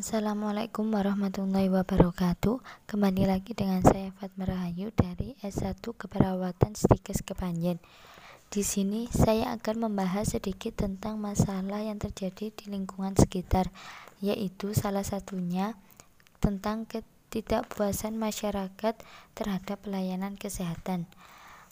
Assalamualaikum warahmatullahi wabarakatuh. Kembali lagi dengan saya Fatma Rahayu dari S1 Keperawatan Stikes Kepanjen. Di sini saya akan membahas sedikit tentang masalah yang terjadi di lingkungan sekitar Yaitu salah satunya tentang ketidakpuasan masyarakat terhadap pelayanan kesehatan.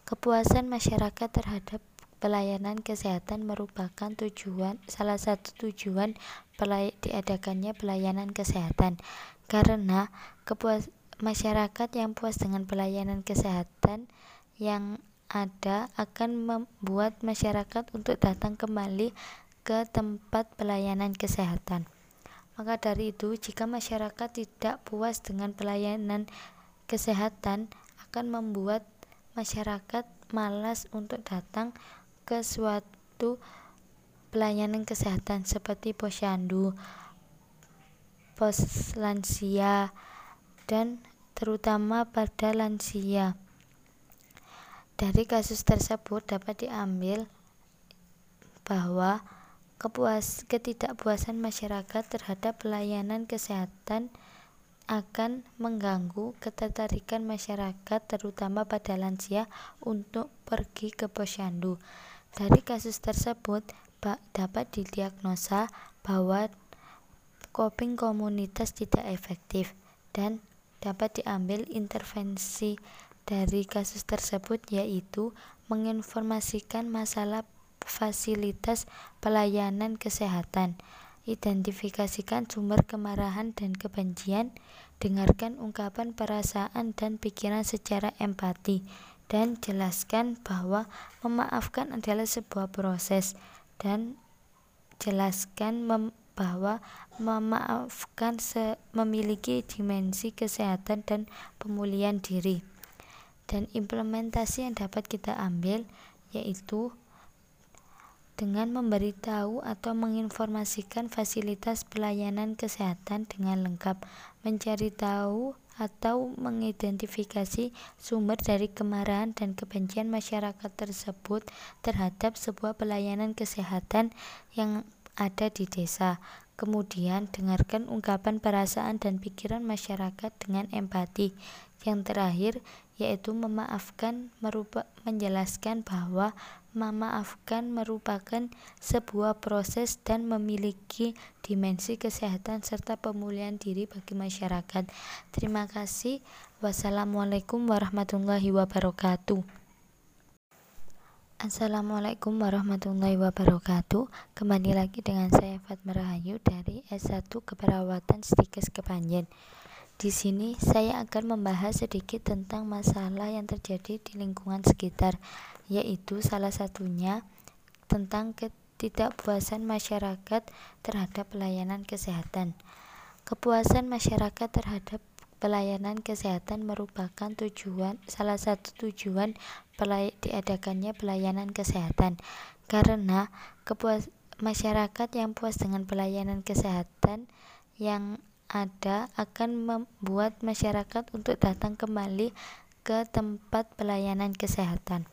Kepuasan masyarakat terhadap Pelayanan kesehatan merupakan tujuan salah satu tujuan pelay diadakannya pelayanan kesehatan karena kepuas masyarakat yang puas dengan pelayanan kesehatan yang ada akan membuat masyarakat untuk datang kembali ke tempat pelayanan kesehatan. Maka dari itu, jika masyarakat tidak puas dengan pelayanan kesehatan akan membuat masyarakat malas untuk datang ke suatu pelayanan kesehatan seperti posyandu, pos lansia, dan terutama pada lansia. Dari kasus tersebut dapat diambil bahwa kepuas ketidakpuasan masyarakat terhadap pelayanan kesehatan akan mengganggu ketertarikan masyarakat terutama pada lansia untuk pergi ke posyandu. Dari kasus tersebut dapat didiagnosa bahwa coping komunitas tidak efektif dan dapat diambil intervensi dari kasus tersebut yaitu menginformasikan masalah fasilitas pelayanan kesehatan, identifikasikan sumber kemarahan dan kebencian, dengarkan ungkapan perasaan dan pikiran secara empati, dan jelaskan bahwa memaafkan adalah sebuah proses dan jelaskan mem bahwa memaafkan memiliki dimensi kesehatan dan pemulihan diri. Dan implementasi yang dapat kita ambil yaitu dengan memberitahu atau menginformasikan fasilitas pelayanan kesehatan dengan lengkap, mencari tahu atau mengidentifikasi sumber dari kemarahan dan kebencian masyarakat tersebut terhadap sebuah pelayanan kesehatan yang ada di desa. Kemudian, dengarkan ungkapan perasaan dan pikiran masyarakat dengan empati. Yang terakhir, yaitu memaafkan merupa, menjelaskan bahwa memaafkan merupakan sebuah proses dan memiliki dimensi kesehatan serta pemulihan diri bagi masyarakat. Terima kasih. Wassalamualaikum warahmatullahi wabarakatuh. Assalamualaikum warahmatullahi wabarakatuh Kembali lagi dengan saya Fatma Rahayu dari S1 Keperawatan Stikes Kepanjen di sini saya akan membahas sedikit tentang masalah yang terjadi di lingkungan sekitar, yaitu salah satunya tentang ketidakpuasan masyarakat terhadap pelayanan kesehatan. Kepuasan masyarakat terhadap pelayanan kesehatan merupakan tujuan salah satu tujuan pelay diadakannya pelayanan kesehatan karena kepuas masyarakat yang puas dengan pelayanan kesehatan yang ada akan membuat masyarakat untuk datang kembali ke tempat pelayanan kesehatan.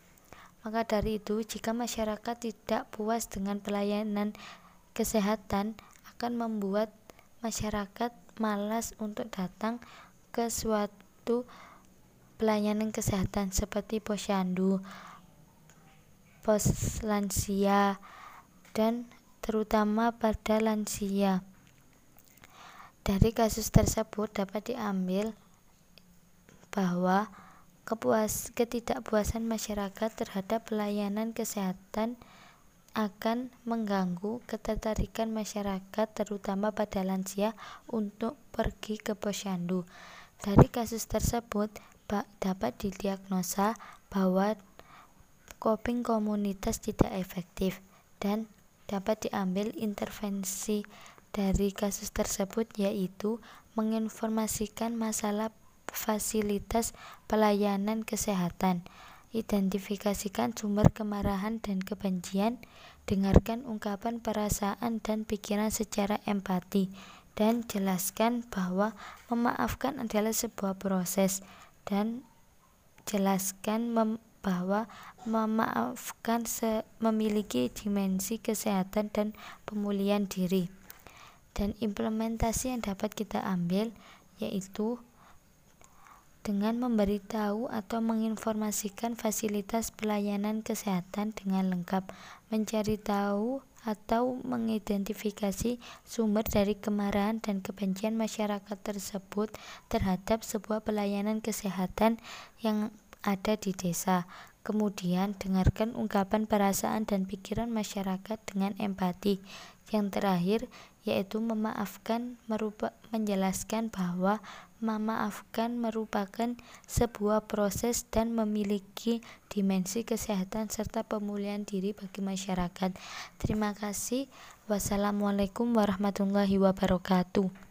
Maka dari itu, jika masyarakat tidak puas dengan pelayanan kesehatan, akan membuat masyarakat malas untuk datang ke suatu pelayanan kesehatan seperti posyandu, pos lansia, dan terutama pada lansia. Dari kasus tersebut dapat diambil bahwa kepuas ketidakpuasan masyarakat terhadap pelayanan kesehatan akan mengganggu ketertarikan masyarakat terutama pada lansia untuk pergi ke posyandu. Dari kasus tersebut dapat didiagnosa bahwa coping komunitas tidak efektif dan dapat diambil intervensi dari kasus tersebut yaitu menginformasikan masalah fasilitas pelayanan kesehatan, identifikasikan sumber kemarahan dan kebencian, dengarkan ungkapan perasaan dan pikiran secara empati, dan jelaskan bahwa memaafkan adalah sebuah proses dan jelaskan mem bahwa memaafkan memiliki dimensi kesehatan dan pemulihan diri dan implementasi yang dapat kita ambil yaitu dengan memberitahu atau menginformasikan fasilitas pelayanan kesehatan dengan lengkap, mencari tahu atau mengidentifikasi sumber dari kemarahan dan kebencian masyarakat tersebut terhadap sebuah pelayanan kesehatan yang ada di desa. Kemudian, dengarkan ungkapan perasaan dan pikiran masyarakat dengan empati. Yang terakhir, yaitu memaafkan merupa, menjelaskan bahwa memaafkan merupakan sebuah proses dan memiliki dimensi kesehatan serta pemulihan diri bagi masyarakat. Terima kasih. Wassalamualaikum warahmatullahi wabarakatuh.